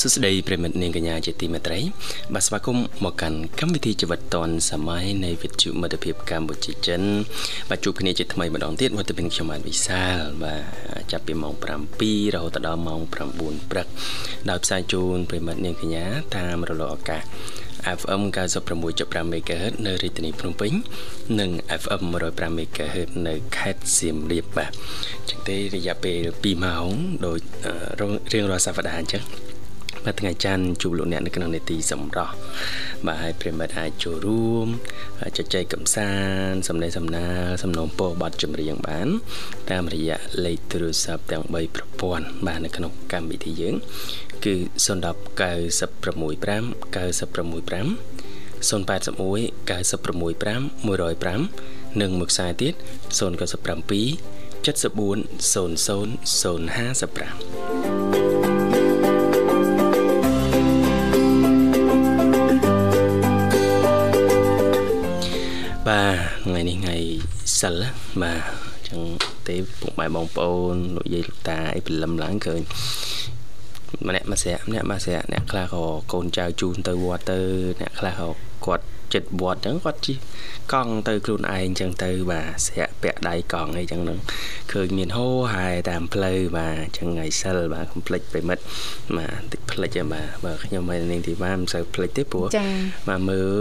សុស្ដីប្រិមិត្តនាងកញ្ញាជាទីមេត្រីបាទស្វាគមន៍មកកាន់កម្មវិធីជីវិតឌွန်សម័យនៃវិទ្យុមិត្តភាពកម្ពុជាចិនបាទជួបគ្នាជាថ្មីម្ដងទៀតវត្តមានខ្ញុំបាទវិសាលបាទចាប់ពីម៉ោង7រហូតដល់ម៉ោង9ព្រឹកដោយផ្សាយជូនប្រិមិត្តនាងកញ្ញាតាមរលកអាកាស FM 96.5 MHz នៅរាជធានីភ្នំពេញនិង FM 105 MHz នៅខេត្តសៀមរាបបាទអញ្ចឹងទេរយៈពេល2ម៉ោងដោយរៀងរាល់សប្តាហ៍អញ្ចឹង បាទថ្ងៃច័ន្ទជួបលោកអ្នកនៅក្នុងនេតិសម្រាប់បាទឲ្យប្រិមិត្តអាចចូលរួមជជែកកំសាន្តសំណេះសំណាលសំណូមពរបទចម្រៀងបាន តាមរយៈលេខទូរស័ព្ទទាំង3ប្រព័ន្ធបាទនៅក្នុងកម្មវិធីយើង គឺ010 965 965 081 965 105និងមួយខ្សែទៀត097 74 00 055 បាទថ្ងៃនេះថ្ងៃសិលបាទអញ្ចឹងទេពុកម៉ែបងប្អូនលោកយាយលោកតាអីព្រលឹមឡើងឃើញម្នាក់មកស្រាក់ម្នាក់មកស្រាក់អ្នកខ្លះក៏កូនចៅជូនទៅវត្តទៅអ្នកខ្លះក៏គាត់ ចិត្តវត្តអញ្ចឹងគាត់ជិះកង់ទៅខ្លួនឯងអញ្ចឹងទៅបាទស្រាក់ពាក់ដៃកង់អីចឹងហ្នឹងឃើញមានហូហែតាមផ្លូវបាទអញ្ចឹងថ្ងៃសិលបាទកុំភ្លេចប្រិមិត្តបាទតិចភ្លេចហ្នឹងបាទបើខ្ញុំមិននាងទីបាទមិនសូវភ្លេចទេព្រោះបាទមើល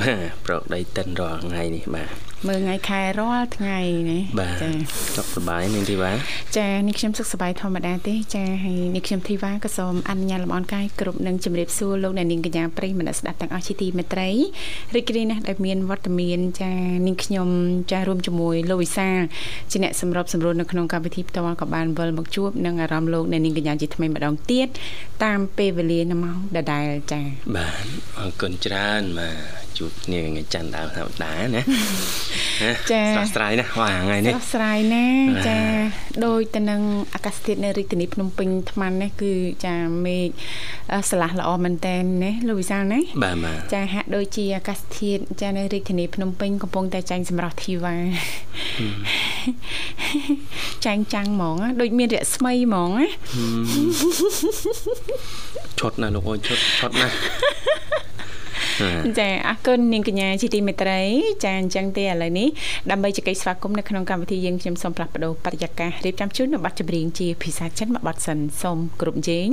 បាទប្រកដីតិនរាល់ថ្ងៃនេះបាទ មើលថ្ងៃខែរាល់ថ្ងៃណាចាសុខសប្បាយនាងធីវ៉ាចានេះខ្ញុំសុខសប្បាយធម្មតាទេចាហើយនេះខ្ញុំធីវ៉ាក៏សូមអនុញ្ញាតលំអរកាយគ្រប់នឹងជម្រាបសួរលោកអ្នកនាងកញ្ញាប្រិយមិត្តស្ដាប់ទាំងអស់ជាទីមេត្រីរីករាយណាស់ដែលមានវត្តមានចានាងខ្ញុំចារួមជាមួយលោកវិសាជាអ្នកសម្របសម្រួលនៅក្នុងកម្មវិធីផ្ទាល់ក៏បានវិលមកជួបនឹងអារម្មណ៍លោកអ្នកនាងកញ្ញាជាថ្មីម្ដងទៀតតាមពេលវេលានៅម៉ោងដដែលចាបាទអរគុណច្រើនបាទ ជួបគ្នាថ្ងៃច័ន្ទដើមធម្មតាណាចាស្រស់ស្រាយណាស់វ៉ាថ្ងៃនេះស្រស់ស្រាយណាចាដោយទៅនឹងអាកាសធាតុនៅរាជធានីភ្នំពេញថ្មនេះគឺចាមេឃស្រឡះល្អមែនតើណាលោកវិសាលណាបាទបាទចាហាក់ដូចជាអាកាសធាតុចានៅរាជធានីភ្នំពេញកំពុងតែចាញ់សម្រស់ធីវ៉ាចាញ់ចាំងហ្មងដូចមានរស្មីហ្មងណាឈុតណាលោកអើយឈុតឈុតណា ចាអរគុណនាងកញ្ញាជាទីមេត្រីចាអញ្ចឹងទេឥឡូវនេះដើម្បីជែកស្វាគមន៍នៅក្នុងកម្មវិធីយើងខ្ញុំសូមផ្លាស់ប្ដូរបរិយាកាសរៀបចំជូននៅប័ណ្ណចម្រៀងជាភាសាចិនមួយប័ណ្ណសិនសូមគ្រប់ជេង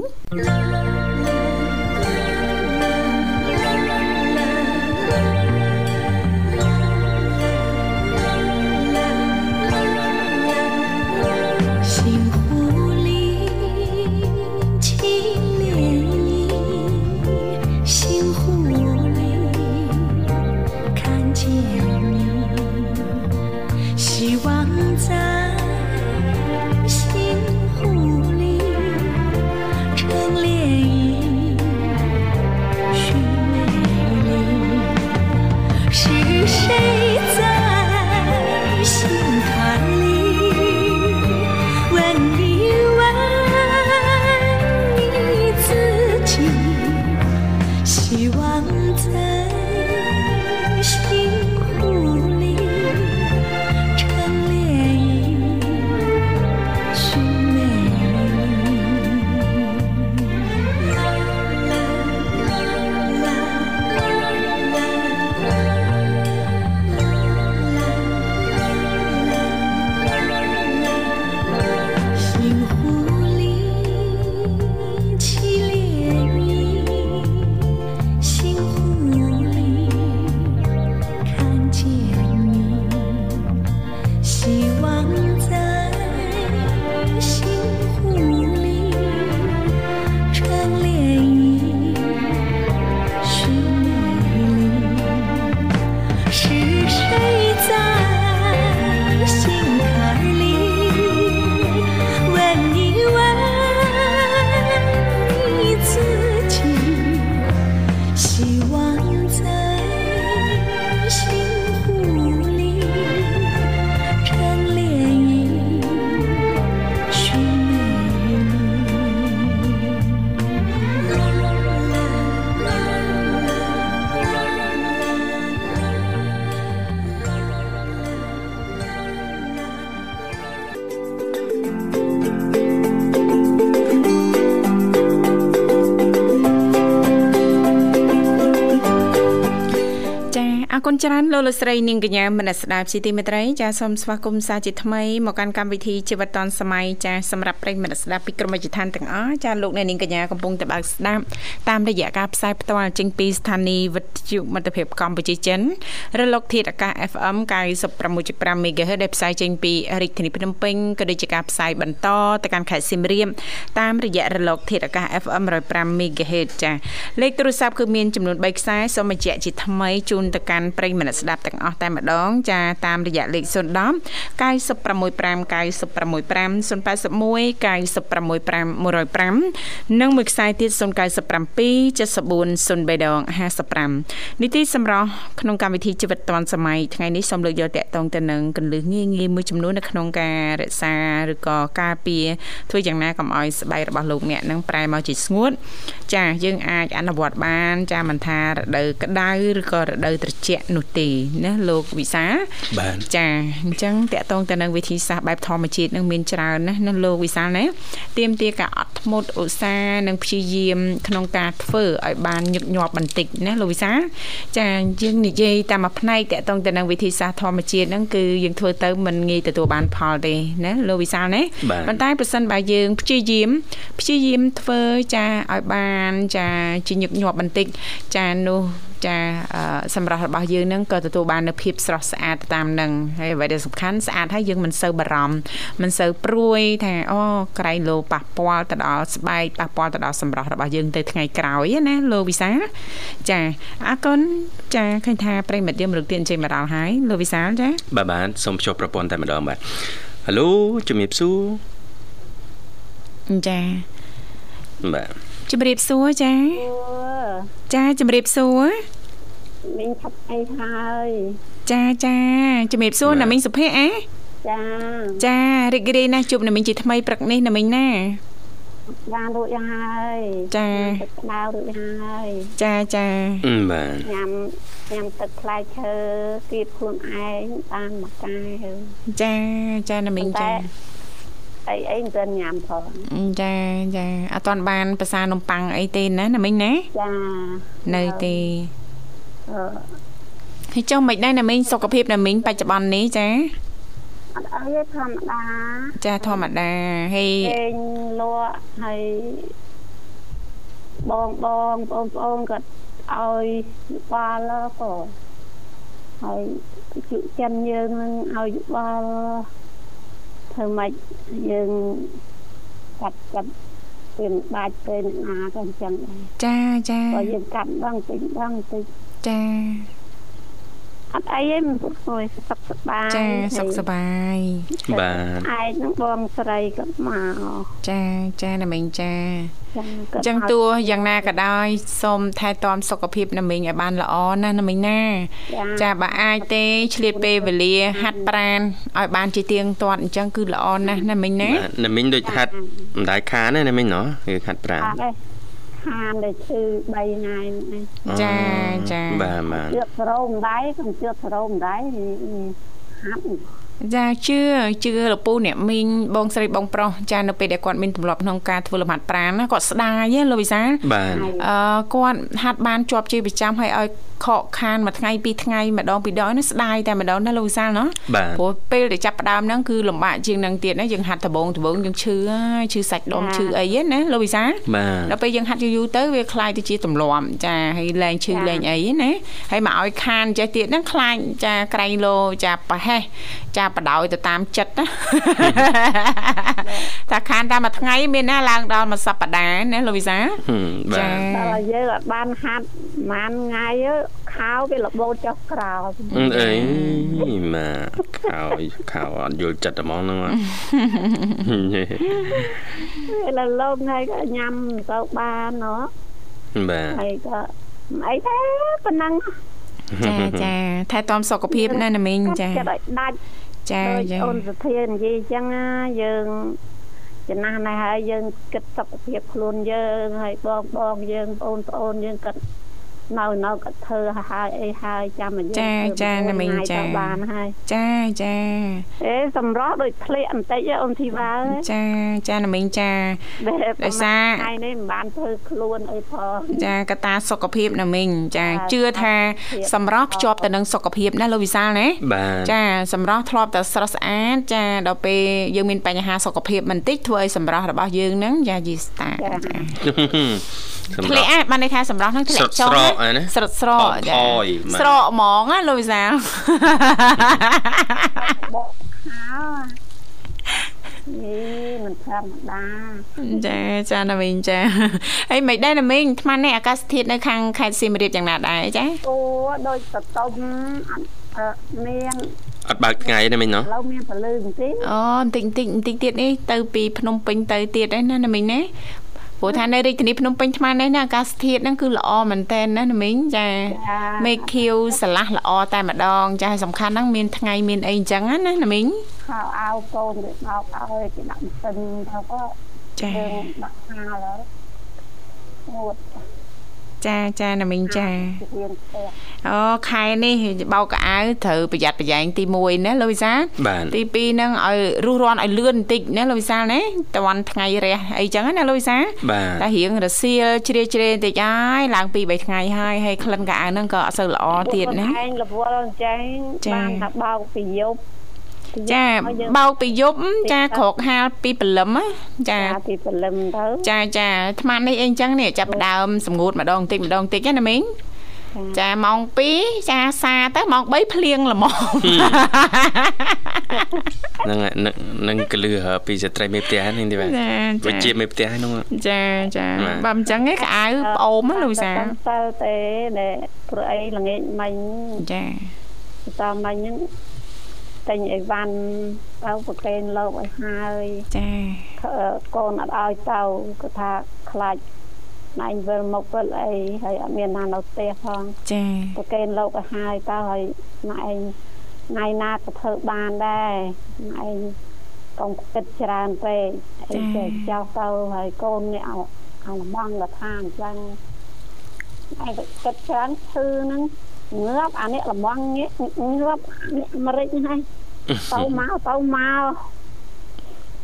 ច្រើនលោកលោកស្រីនាងកញ្ញាមនស្ដាប់ជីទីមេត្រីចាសូមស្វាគមន៍សាជាថ្មីមកកាន់កម្មវិធីជីវិតឌុនសម័យចាសម្រាប់ប្រិយមិត្តស្ដាប់ពីក្រុមវិទ្យាឋានទាំងអស់ចាលោកអ្នកនាងកញ្ញាកំពុងតែបើកស្ដាប់តាមរយៈការផ្សាយផ្ទាល់ចេញពីស្ថានីយ៍វិទ្យុមិត្តភាពកម្ពុជាចិនរលកធាតុអាកាស FM 96.5 MHz ដែលផ្សាយចេញពីរាជធានីភ្នំពេញក៏ដូចជាការផ្សាយបន្តទៅកាន់ខេត្តសៀមរាបតាមរយៈរលកធាតុអាកាស FM 105 MHz ចាលេខទូរស័ព្ទគឺមានចំនួន3ខ្សែសូមបញ្ជាក់ជាថ្មីជូនទៅកាន់ប្រិយមិត្តស្ដាប់ទាំងអស់តែម្ដងចាតាមរយៈលេខ010 965 965 081 965 105និងមួយខ្សែទៀត097 74 03ដង55នីតិសម្រាប់ក្នុងកម្មវិធីជីវិតឌွန်សម័យថ្ងៃនេះសូមលើកយកតកតងទៅនឹងកលឹះងាយងាយមួយចំនួននៅក្នុងការរក្សាឬក៏ការពារធ្វើយ៉ាងណាកុំឲ្យស្បែករបស់លោកអ្នកនឹងប្រែមកជាស្ងួត ចាយើងអាចអនុវត្តបាន ចាមិនថារដូវក្តៅឬក៏រដូវត្រជាក់នោះទេណាលោកវិសាបាទចាអញ្ចឹងតកតងទៅនឹងវិធីសាស្ត្របែបធម្មជាតិនឹងមានច្រើនណាស់ណាលោកវិសាណាទៀមទាការអត់ធ្មត់ឧស្សាហ៍និងព្យាយាម ក្នុងការធ្វើឲ្យបានញឹកញាប់បន្តិចណាលោកវិសា ចាយើងនិយាយតាមមួយផ្នែកតកតងទៅនឹងវិធីសាស្ត្រធម្មជាតិហ្នឹងគឺយើងធ្វើទៅមិនងាយទទួលបានផលទេណាលោកវិសាលណាប៉ុន្តែប្រសិនបើយើងព្យាយាមព្យាយាមធ្វើចាឲ្យបានចាជាញឹកញាប់បន្តិចចានោះ ចាសម្រាប់របស់យើងនឹងក៏ទទួលបាននូវភាពស្រស់ស្អាតតាមនឹងហើយអ្វីដែលសំខាន់ស្អាតហើយយើងមិនសូវបារម្ភមិនសូវព្រួយថាអូក្រៃលោប៉ះពាល់ទៅដល់ស្បែកប៉ះពាល់ទៅដល់សម្រស់របស់យើងទៅថ្ងៃក្រោយណាលោកវិសាចាអរគុណចាឃើញថាប្រិមិត្តយើងមរុកទៀនចេញមកដល់ហើយលោកវិសាលចាបាទបាទសូមជួបប្រព័ន្ធតែម្ដងបាទហៅឡូជំរាបសួរចាបាទ ជំរាបសួរចាចាជំរាបសួរមីងឆាប់អីហើយចាចាជំរាបសួរណាមីងសុភ័ក្រអេចាចារីករាយណាស់ជួបណាមីងជាថ្មីព្រឹកនេះណាមីងណាបានរួចហើយចាទឹកក្តៅរួចហើយចាចាបាទញ៉ាំញ៉ាំទឹកផ្លែឈើគៀបខ្លួនឯងបានមួយកែវចាចាណាមីងចា អីអីមិនទាន់ញ៉ាំផងចាចាអត់ទាន់បានប្រសានំប៉័ងអីទេណាណាមិញណាចានៅទេអឺហើយចុះមិនដែរណាមិញសុខភាពណាមិញបច្ចុប្បន្ននេះចាអត់អីទេធម្មតាចាធម្មតាហើយពេញលក់ហើយបងបងបងប្អូនក៏ឲ្យបាល់ក៏ហើយជិះចិនយើងនឹងឲ្យបាល់ ធ្វើម៉េចយើងកាត់កាត់ពេលបាច់ពេលណាក៏អញ្ចឹងដែរចាចាបើយើងកាត់ដឹងតិចដឹងតិចចា អត់អីទេមិនព្រោះសុខសប្បាយចាសុខសប្បាយបាទឯងនឹងបងស្រីក៏មកចាចាណាមីងចាអញ្ចឹងតួយ៉ាងណាក៏ដោយសូមថែទាំសុខភាពណាមីងឲ្យបានល្អណាណាមីងណាចាបើអាចទេឆ្លៀតពេលវេលា ហាត់ប្រាណឲ្យបានជាទៀងទាត់អញ្ចឹងគឺល្អណាស់ណាមីងណាណាមីងដូចហាត់មិនដែរខានណាណាមីងណោះគឺហាត់ប្រាណ ខានដែលឈឺ3ថ្ងៃហ្នឹងចាចាបាទបាទជឿសរោមដែរខ្ញុំជឿសរោមដែរហាត់ ចាជឿជឿលពូអ្នកមីងបងស្រីបងប្រុសចានៅពេលដែលគាត់មានទម្លាប់ក្នុងការធ្វើលំហាត់ប្រាណគាត់ស្ដាយលោកវិសាលបាទអឺគាត់ហាត់បានជាប់ជាប្រចាំហើយឲ្យខកខានមួយថ្ងៃពីរថ្ងៃម្ដងពីរដងនេះស្ដាយតែម្ដងណាលោកវិសាលណោះព្រោះពេលដែលចាប់ផ្ដើមហ្នឹងគឺលំបាកជាងហ្នឹងទៀតណាយើងហាត់ដបងដបងយើងឈឺហើយឈឺសាច់ដុំឈឺអីណាលោកវិសាលដល់ពេលយើងហាត់យូរយូរទៅវាคล้ายទៅជាទម្លាប់ចាហើយលែងឈឺលែងអីណាហើយមកឲ្យខានចេះទៀតហ្នឹងខ្លាចចាក្រែងលោចាប្រហែស ចាបដោយទៅតាមចិត្តណាតែខានតែមួយថ្ងៃមានណាឡើងដល់មួយសប្តាហ៍ណាលោកវិសាចាដល់យើងអត់បានហាត់ប្រហែលថ្ងៃខោវាលបោតចុះក្រោមអីម៉ាខោខោអត់យល់ចិត្តហ្មងហ្នឹងពេលលោកថ្ងៃក៏ញ៉ាំទៅបានណោះបាទហើយក៏អីទេប៉ុណ្ណឹង ចាចាថែទាំសុខភាពណាណាមីងចាចិត្តឲ្យដាច់ចាចាអូនសុធានិយាយអញ្ចឹងយើងចំណាស់ណាស់ហើយយើងគិតសុខភាពខ្លួនយើងហើយបងបងយើងបងប្អូនយើងគិត នៅនៅក៏ធ្វើហើយអីហើយចាំមកយើងចាចាណាមីងចាបានហើយចាចាអេសម្រស់ដូចធ្លាក់បន្តិចអូនធីវ៉ាចាចាណាមីងចាដោយសារថ្ងៃនេះមិនបានធ្វើខ្លួនអីផងចាកតាសុខភាពណាមីងចាជឿថាសម្រស់ភ្ជាប់ទៅនឹងសុខភាពណាលោកវិសាលណាចាសម្រស់ធ្លាប់តែស្រស់ស្អាតចាដល់ពេលយើងមានបញ្ហាសុខភាពបន្តិចធ្វើឲ្យសម្រស់របស់យើងហ្នឹងយ៉ាយីស្តាចាធ្លាក់បានន័យថាសម្រស់ហ្នឹងធ្លាក់ចុះស្រត់ស្រកចាស្រកហ្មងណាលោកវិសាលបកខោនេះមិនធម្មតាចាចាណាមីងចាហើយមិនដែរណាមីងអាត្មានេះអាកាសធាតុនៅខាងខេត្តសៀមរាបយ៉ាងណាដែរចាអូដូចតតុំមានអត់បើកថ្ងៃទេមិញណោះឥឡូវមានពលឺបន្តិចអូបន្តិចបន្តិចបន្តិចទៀតនេះទៅពីភ្នំពេញទៅទៀតហ្នឹងណាណាមិញណា ព្រោះថានៅរាជធានីភ្នំពេញថ្មនេះណាអាកាសធាតុហ្នឹងគឺល្អមែនតើណាណាមីងចាមេឃខៀវស្រឡះល្អតែម្ដង ចាសំខាន់ហ្នឹងមានថ្ងៃមានអីអញ្ចឹងណាណាមីងខោអាវកូនវាបោកឲ្យគេដាក់ម៉ាស៊ីនទៅក៏ចាដាក់ហាលហើយងួត ចាចាណាមីងចាអូខែនេះបោកកៅអៅត្រូវប្រយ័ត្នប្រយែងទី1ណាលោកវិសាទី2ហ្នឹងឲ្យរុះរាន់ឲ្យលឿនបន្តិចណាលោកវិសាណាតវ៉ាន់ថ្ងៃរះអីចឹងណាលោកវិសាតែរៀងរសៀលជ្រាជ្រេបន្តិចហើយឡើង2 3ថ្ងៃហើយហើយក្លិនកៅអៅហ្នឹងក៏អត់សូវល្អទៀតណាឯងរវល់អញ្ចឹងបានថាបោកពីយប់ ចាបោកពីយប់ចាក្រកហាលពីព្រលឹមចាពីព្រលឹមទៅចាចាអាត្មានេះអីចឹងនេះចាប់ដើមសម្ងួតម្ដងបន្តិចម្ដងបន្តិចណាមីងចាម៉ោង2ចាសាទៅម៉ោង3ភ្លៀងល្មមនឹងនឹងកលឺពីស្ត្រីមេផ្ទះនេះទេបាទវិជាមេផ្ទះហ្នឹងចាចាបើមិនចឹងឯងក្អៅប្អូមលូសាទៅទេដែលព្រោះអីល្ងាចមិញចាតាមមិញហ្នឹង ទិញអីវ៉ាន់ទៅប្រកេនលោកឲ្យហើយចាកូនអត់ឲ្យទៅគាត់ថាខ្លាចណៃវិលមកវិលអីហើយអត់មានណានៅផ្ទះផងចាប្រកេនលោកឲ្យហើយទៅហើយណៃថ្ងៃណាក៏ធ្វើបានដែរណៃកុំគិតច្រើនពេកអីចេះចោលទៅហើយកូននេះឲ្យឲ្យលំងលថាអញ្ចឹងឯងគិតច្រើនឈឺហ្នឹង ងាប់អានេះលំងងាប់នេះមរិចហ្នឹងទៅមកទៅមក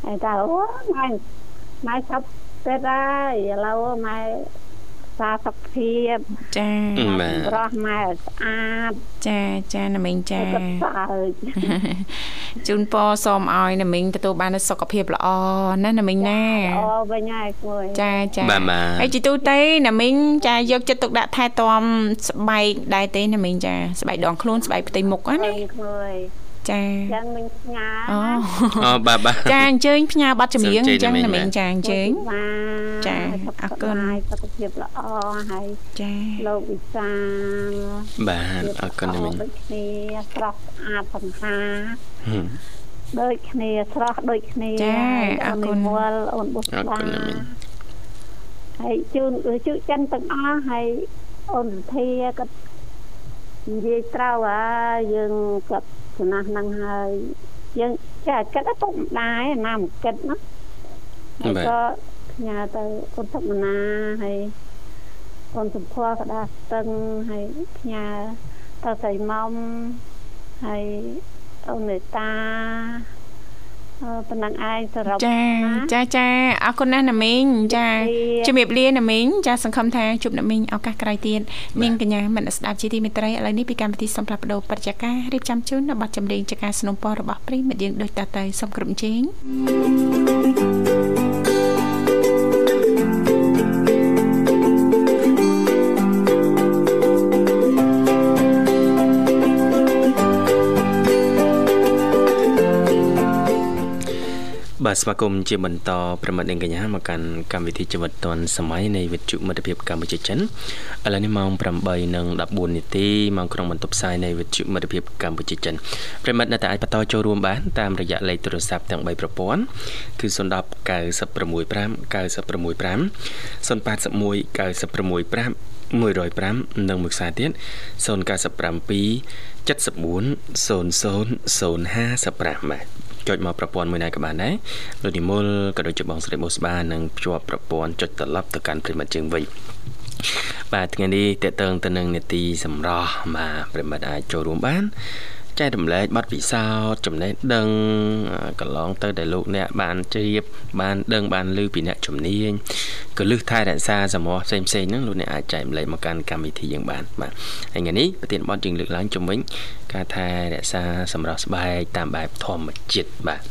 ហើយតើអូម៉ែម៉ែឆាប់ពេតហើយឥឡូវម៉ែ សាសុខភាពចារស់ម៉ែស្អាតចាចាណាមីងចាជូនពរសូមឲ្យណាមីងទទួលបានសុខភាពល្អណាណាមីងណាអូវិញហើយគួយចាចាហើយជីទូទៅណាមីងចាយកចិត្តទុកដាក់ថែទាំស្បែកដែរទេណាមីងចាស្បែកដងខ្លួនស្បែកផ្ទៃមុខណាគួយ ចាចឹងមិញផ្ញើអូបាទបាទចាអញ្ជើញផ្ញើប័ណ្ណចម្រៀងអញ្ចឹងណាមីងចាអញ្ជើញចាអរគុណសុខភាពល្អហើយចាលោកវិសាលបាទអរគុណណាមីងដូចគ្នាស្រស់ស្អាតសំហាដូចគ្នាស្រស់ដូចគ្នាចាអរគុណវល់អូនបុស្បាអរគុណណាមីងហើយជូនជូចិនទាំងអស់ហើយអូនធាក៏និយាយត្រូវហើយយើងក៏ ចំណាស់ហ្នឹងហើយយើងចាគិតទៅពុកម្ដាយណាមិនគិតណាហើយក៏ផ្ញើទៅគុណធម្មនាហើយគុណសុភ័ក្រក៏ដាស់ស្ទឹងហើយផ្ញើទៅស្រីមុំហើយអូនមេតា ប៉ុណ្ណឹងឯងសរុបចាចាចាអរគុណណាស់ណាមីងចាជំរាបលាណាមីងចាសង្ឃឹមថាជួបណាមីងឱកាសក្រោយទៀតនាងកញ្ញាមិនស្ដាប់ជាទីមេត្រីឥឡូវនេះពីកម្មវិធីសំផ្លាប់បដោបច្ចការរៀបចំជូននៅប័ណ្ណចម្រៀងចការสนុំពររបស់ប្រិមិត្តយើងដូចតទៅសូមគ្រប់ជេង បាទស្វាគមន៍ជាបន្តប្រិមិត្តនិងកញ្ញាមកកាន់កម្មវិធីជីវិតឌွန်សម័យនៃវិទ្យុមិត្តភាពកម្ពុជាចិនឥឡូវនេះម៉ោង8:14នាទីម៉ោងក្នុងបន្ទប់ផ្សាយនៃវិទ្យុមិត្តភាពកម្ពុជាចិនប្រិមិត្តនៅតែអាចបន្តចូលរួមបានតាមរយៈលេខទូរស័ព្ទទាំង3ប្រព័ន្ធគឺ010 965 965 081 965 105និងមួយខ្សែទៀត097 74 00 055បាទចុចមកប្រព័ន្ធមួយណាក៏បានដែរលោកនិមលក៏ដូចជាបងស្រីបុស្បានឹងភ្ជាប់ប្រព័ន្ធចុចត្រឡប់ទៅកាន់ប្រិមិត្តជាងវិញបាទថ្ងៃនេះតេតើងទៅនឹងនេតិសម្រាប់បាទប្រិមិត្តអាចចូលរួមបាន ចែករំលែកបទពិសោធន៍ចំណេះដឹងកន្លងទៅដែលលោកអ្នកបានជ្រាបបានដឹងបានឮពីអ្នកជំនាញក៏លឹះថែរក្សាសមរផ្សេងផ្សេងហ្នឹងលោកអ្នកអាចចែករំលែកមកកាន់កម្មវិធីយើងបានបាទហើយថ្ងៃនេះប្រធានបទយើងលើកឡើងជំវិញការថែរក្សាសម្រស់ស្បែកតាមបែបធម្មជាតិបាទ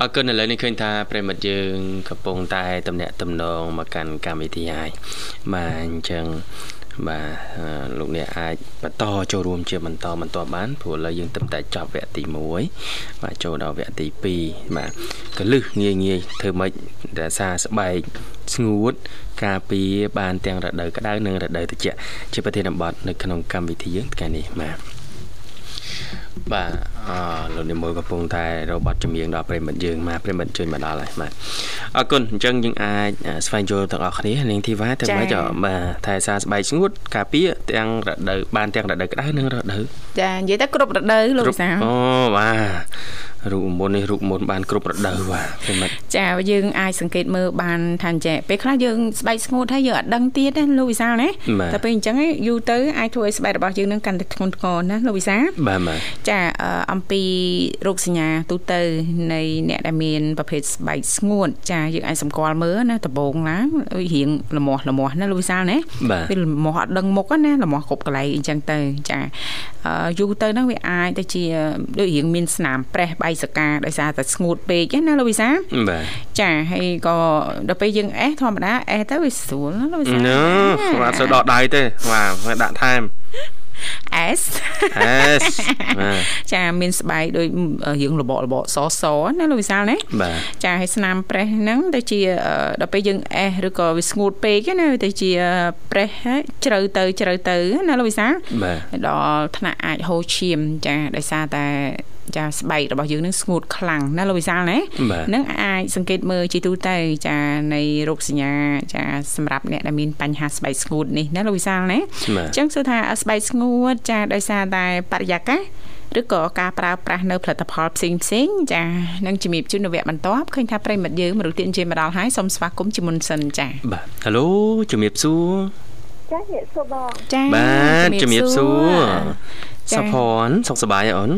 អរគុណឥឡូវនេះឃើញថាប្រិមិត្តយើងកំពុងតែតំណាក់តំណងមកកាន់កម្មវិធីហើយបាទអញ្ចឹង បាទលោកអ្នកអាចបន្តចូលរួមជាបន្តបន្តបានព្រោះឥឡូវយើងត្រឹមតែចប់វគ្គទី1បាទចូលដល់វគ្គទី2បាទកលឹះងាយងាយធ្វើម៉េចរក្សាស្បែកស្ងួតការពារបានទាំងរដូវក្តៅនិងរដូវត្រជាក់ជាប្រធានបទនៅក្នុងកម្មវិធីយើងថ្ងៃនេះបាទបាទអលោកនិមលកំពុងតែរកប័ណ្ណចម្រៀងដល់ប្រិមិត្តយើងមកប្រិមិត្តជួយមកដល់ហើយបាទអរគុណអញ្ចឹងយើងអាចស្វែងយល់ទាំងអស់គ្នានាងធីវ៉ាទៅមកបាទថែសារស្បែកស្ងួតការពារទាំងរដូវបានទាំងរដូវក្តៅនិងរដូវចានិយាយទៅគ្រប់រដូវលោកវិសាអូបាទរូបមន្តនេះរូបមន្តបានគ្រប់រដូវបាទប្រិមិត្តចាយើងអាចសង្កេតមើលបានថាចេះពេលខ្លះយើងស្បែកស្ងួតហើយយើងអត់ដឹងទៀតណាលោកវិសាលណាតែពេលអញ្ចឹងយូរទៅអាចធ្វើឲ្យស្បែករបស់យើងនឹងកាន់តែធ្ងន់ធ្ងរណាលោកវិសាលបាទបាទចាអំពីរោគសញ្ញាទូទៅនៃអ្នកដែលមានប្រភេទស្បែកស្ងួតចាយើងអាចសម្គាល់មើលណាដំបងឡើងរៀងលមាស់លមាស់ណាលោកវិសាលណាពេលលមាស់អត់ដឹងមុខណាលមាស់គ្រប់កន្លែងអញ្ចឹងទៅចាយូរទៅហ្នឹងវាអាចទៅជាដូចរៀងមានស្នាមប្រេះបៃសកាដោយសារតែស្ងួតពេកណាលោកវិសាបាទចាហើយក៏ដល់ពេលយើងអេសធម្មតាអេសទៅវាស្រួលណាលោកវិសាណូអត់សូវដកដៃទេបាទដាក់ថែម S S ចាមានស្បែកដូចរៀងរបករបកសសណាលោកវិសាលណាចាឲ្យស្នាមប្រេះហ្នឹងទៅជាដល់ពេលយើង S ឬក៏វាស្ងួតពេកណាទៅជាប្រេះជ្រៅទៅជ្រៅទៅណាលោកវិសាលដល់ថ្នាក់អាចហូរឈាមចាដោយសារតែ ចាស្បែករបស់យើងនឹងស្ងួតខ្លាំងណាលោកវិសាលណានឹងអាចសង្កេតមើលជាទូទៅចានៃរោគសញ្ញាចាសម្រាប់អ្នកដែលមានបញ្ហាស្បែកស្ងួតនេះណាលោកវិសាលណាអញ្ចឹងសួរថាស្បែកស្ងួតចាដោយសារតែបរិយាកាសឬក៏ការប្រើប្រាស់នៅផលិតផលផ្សេងផ្សេងចានឹងជំរាបជូននៅវគ្គបន្ទាប់ឃើញថាប្រិមិត្តយើងមរុទានជាមកដល់ហើយសូមស្វាគមន៍ជាមុនសិនចាបាទហៅឡូជំរាបសួរចាជំរាបសួរបងចាបាទជំរាបសួរសុភ័ណ្ឌសុខសប្បាយអូន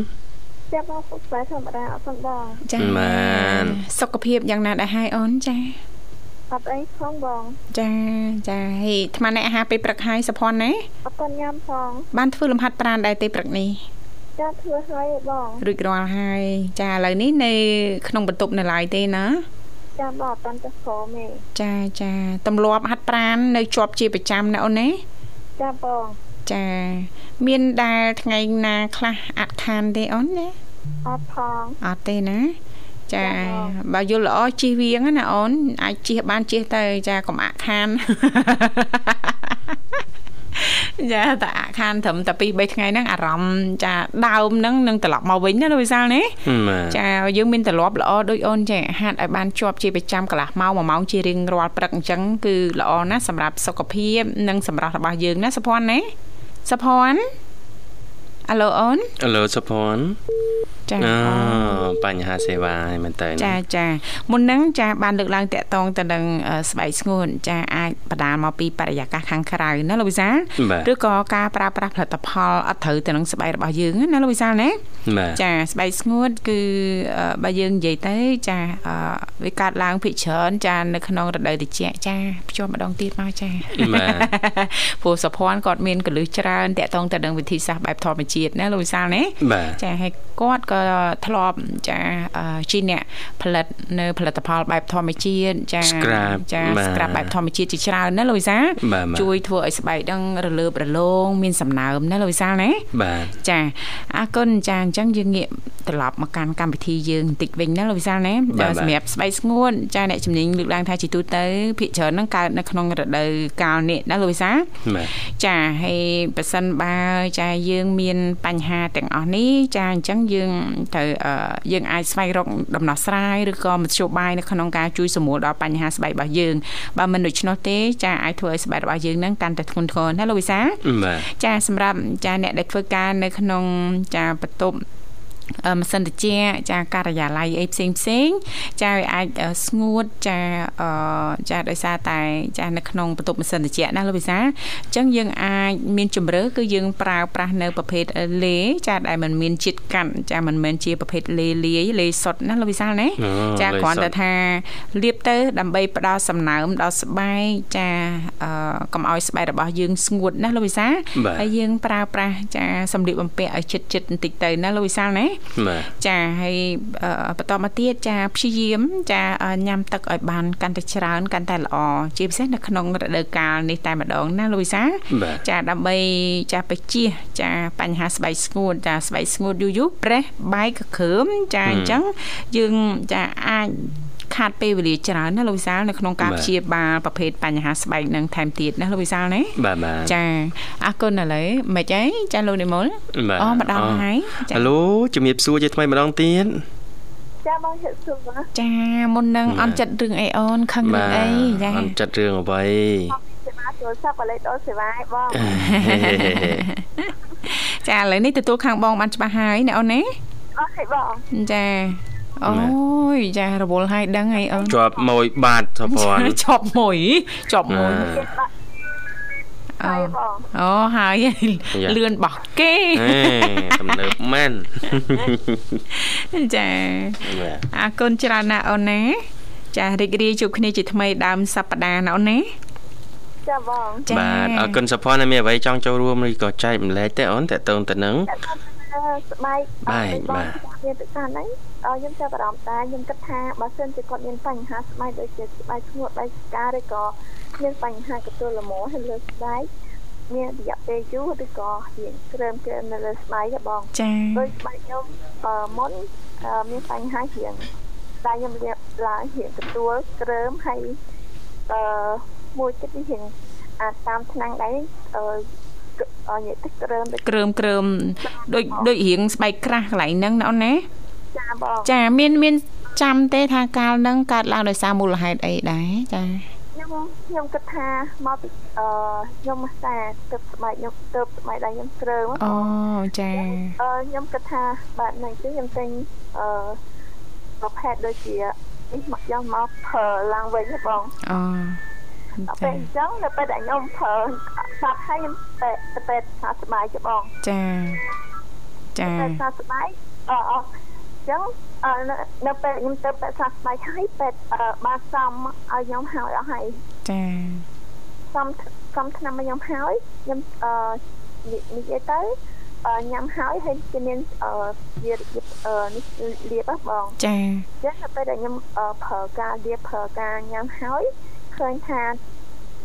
ចាបងសុខសប្បាយធម្មតាអត់ផងបងចាបានសុខភាពយ៉ាងណាដែរហើយអូនចាអត់អីផងបងចាចាហេអាត្មាអ្នកអាហារពេលព្រឹកហើយសុភ័ណ្ឌណាអត់ទាន់ញ៉ាំផងបានធ្វើលំហាត់ប្រាណដែរទេព្រឹកនេះចាធ្វើហើយបងរួចរាល់ហើយចាឥឡូវនេះនៅ ក្នុងបន្ទប់នៅឡើយទេណាចាបងអត់តាន់ទៅក្រមទេចាចាទម្លាប់ហាត់ប្រាណនៅជាប់ជាប្រចាំណាអូនណាចាបងចាមានដែលថ្ងៃណាខ្លះអត់ខានទេអូនណា អត់ផងអត់ទេណាចាបើយល់ល្អជិះវៀងណាអូនអាចជិះបានជិះទៅចាកុំអាក់ខានចាតាអាក់ខានត្រឹមតែ2 3ថ្ងៃហ្នឹងអារម្មណ៍ចាដើមហ្នឹងនឹងត្រឡប់មកវិញណាលោកវិសាលនេះចាយើងមានត្រឡប់ល្អដូចអូនចាហាត់ឲ្យបានជាប់ជាប្រចាំកន្លះម៉ោង1ម៉ោងជារៀងរាល់ព្រឹកអញ្ចឹងគឺល្អណាស់សម្រាប់សុខភាពនិងសម្រាប់របស់យើងណាសុភ័ណ្ឌណាសុភ័ណ្ឌ អាឡូអូនអាឡូសុភ័ណ្ឌ ចាអូបញ្ហាសេវាហើយមែនតើចាចាមុនហ្នឹងចាបានលើកឡើងតាក់ទងទៅនឹងស្បែកស្ងួនចាអាចបដាលមកពីបរិយាកាសខាងក្រៅណាលោកវិសាលឬក៏ការប្រើប្រាស់ផលិតផលអត់ត្រូវទៅនឹងស្បែករបស់យើងណាលោកវិសាលណាចាស្បែកស្ងួតគឺបើយើងនិយាយទៅចាវាកើតឡើងភិកច្រើនចានៅក្នុងរដូវត្រជាក់ចាភ្ជាប់ម្ដងទៀតមកចាព្រោះសុភ័ណ្ឌគាត់មានកលឹះច្រើនតាក់ទងទៅនឹងវិធីសាស្ត្របែបធម្មជាតិណាលោកវិសាលណាចាហើយគាត់ក៏ធ្លាប់ចាជាអ្នកផលិតនៅផលិតផលបែបធម្មជាតិចាចាស្ក្រាបបែបធម្មជាតិជាច្រើនណាលូវីសាជួយធ្វើឲ្យស្បែកដឹងរលើបរលោងមានសំណើមណាលូវីសាណាបាទចាអរគុណចាអញ្ចឹងយើងងាកត្រឡប់មកកាន់កម្មវិធីយើងបន្តិចវិញណាលូវីសាណាសម្រាប់ស្បែកស្ងួនចាអ្នកជំនាញលើកឡើងថាជាទូទៅភាគច្រើនហ្នឹងកើតនៅក្នុងរដូវកាលនេះណាលូវីសាចាហើយប៉ះសិនបើចាយើងមានបញ្ហាទាំងអស់នេះចាអញ្ចឹងយើងត្រូវយើងអាចស្វែងរកដំណោះស្រាយឬក៏មធ្យោបាយនៅក្នុងការជួយសម្រួលដល់បញ្ហាស្បែករបស់យើងបើមិនដូច្នោះទេចាអាចធ្វើឲ្យស្បែករបស់យើងនឹងកាន់តែធ្ងន់ធ្ងរណាលោកវិសាចាសម្រាប់ចាអ្នកដែលធ្វើការនៅក្នុងចាបន្ទប់ ម៉ាស៊ីនត្រជាក់ចាការិយាល័យអីផ្សេងផ្សេងចាវាអាចស្ងួតចាចាដោយសារតែចានៅក្នុងបន្ទប់ម៉ាស៊ីនត្រជាក់ណាលោកវិសាអញ្ចឹងយើងអាចមានជំរឿគឺយើងប្រើប្រាស់នៅប្រភេទលេចាដែលมันមានជាតិកាត់ចាมันមិនជាប្រភេទលេលាយលេសុតណាលោកវិសាណាចាគ្រាន់តែថាលាបទៅដើម្បីផ្ដល់សំណើមដល់ស្បែកចាកុំឲ្យស្បែករបស់យើងស្ងួតណាលោកវិសាហើយយើងប្រើប្រាស់ចាសម្លៀកបំពាក់ឲ្យជិតជិតបន្តិចទៅណាលោកវិសាលណា ចាហើយបន្តមកទៀតចាព្យាយាម ចាញ៉ាំទឹកឲ្យបានកាន់តែច្រើនកាន់តែល្អជាពិសេសនៅក្នុងរដូវកាលនេះតែម្ដងណាលូវីសាចាដើម្បីចាបជា ចាបញ្ហាស្បែកស្ងួតចាស្បែកស្ងួតយូរយូរប្រេះបែកកក្រើមចាអញ្ចឹងយើងចាអាច ខាតពេលវេលាច្រើនណាលោកវិសាលនៅក្នុងការព្យាបាលប្រភេទបញ្ហាស្បែកនឹងថែមទៀតណាលោកវិសាលណាបាទបាទចាអរគុណឥឡូវមិនអីចាលោកនិមលអូម្ដងហើយហៅឡូជំរាបសួរជាថ្មីម្ដងទៀតចាបងជិតសួរចាមុននឹងអន់ចិត្តរឿងអីអូនខឹងរឿងអីចាអន់ចិត្តរឿងអ្វីសេវាទូរស័ព្ទក៏លេខដូរសេវាឲ្យបងចាឥឡូវនេះទទួលខាងបងបានច្បាស់ហើយណាអូនណាអរហើយបងចា អូយចារវល់ហើយដឹងអីអូនជាប់មួយបាតសុភ័ណ្ឌជាប់មួយជាប់មួយអូអូហើយលឿនបោះគេទំនើបមែនចាអរគុណច្រើនណាស់អូនណាចារីករាយជួបគ្នាជាថ្មីដើមសប្តាហ៍ណាអូនណាចាបងបាទអរគុណសុភ័ណ្ឌមានអ្វីចង់ចូលរួមឬក៏ចែកម្លែកទេអូនតើតើទៅនឹងស្បែកបាទបាទមានទឹកសានហ្នឹង ខ្ញុំចាប់អារម្មណ៍ដែរខ្ញុំគិតថាបើសិនជាគាត់មានបញ្ហាស្បែកដូចជាស្បែកស្ងួតបែកស្ការឬក៏មានបញ្ហាកន្ទួលលមាហើយលើស្បែកមានរយៈពេលយូរឬក៏រៀងក្រើមក្រើមនៅលើស្បែកទេបងចា៎ដូចស្បែកខ្ញុំមុនមានបញ្ហារៀងតែខ្ញុំលាបឡើងរៀងកន្ទួលក្រើមហើយអឺមួយចិត្តនេះរៀងអាចតាមឆ្នាំងដែរអឺនិយាយទឹកក្រើមក្រើមក្រើមដូចដូចរៀងស្បែកក្រាស់កន្លែងហ្នឹងណាអូនណា ចាបងចាមានមានចាំទេថាកាលហ្នឹងកើតឡើងដោយសារមូលហេតុអីដែរចាខ្ញុំខ្ញុំគិតថាមកពីអឺខ្ញុំមកសាទឹកស្បែកខ្ញុំទៅស្បែកដៃខ្ញុំក្រើមអូចាអឺខ្ញុំគិតថាបាទហ្នឹងគឺខ្ញុំទិញអឺប្រភេទដូចជានេះមកយកមកប្រើឡើងវិញបងអូដល់ពេលអញ្ចឹងនៅពេលដែលខ្ញុំប្រើសាប់ហើយខ្ញុំទៅទៅសាស្បាយច្បងចាចាទៅសាស្បាយអអ ចឹងនៅពេលខ្ញុំទៅពេទ្យសាស្ត្រស្បែកហើយពេទ្យបានសំឲ្យខ្ញុំហើយអស់ហើយចាសំសំឆ្នាំឲ្យខ្ញុំហើយខ្ញុំអឺនិយាយទៅញ៉ាំហើយហើយគេមានអឺវាអឺនេះលាបបងចាចឹងទៅពេលដែលខ្ញុំប្រើការលាបប្រើការញ៉ាំហើយឃើញថា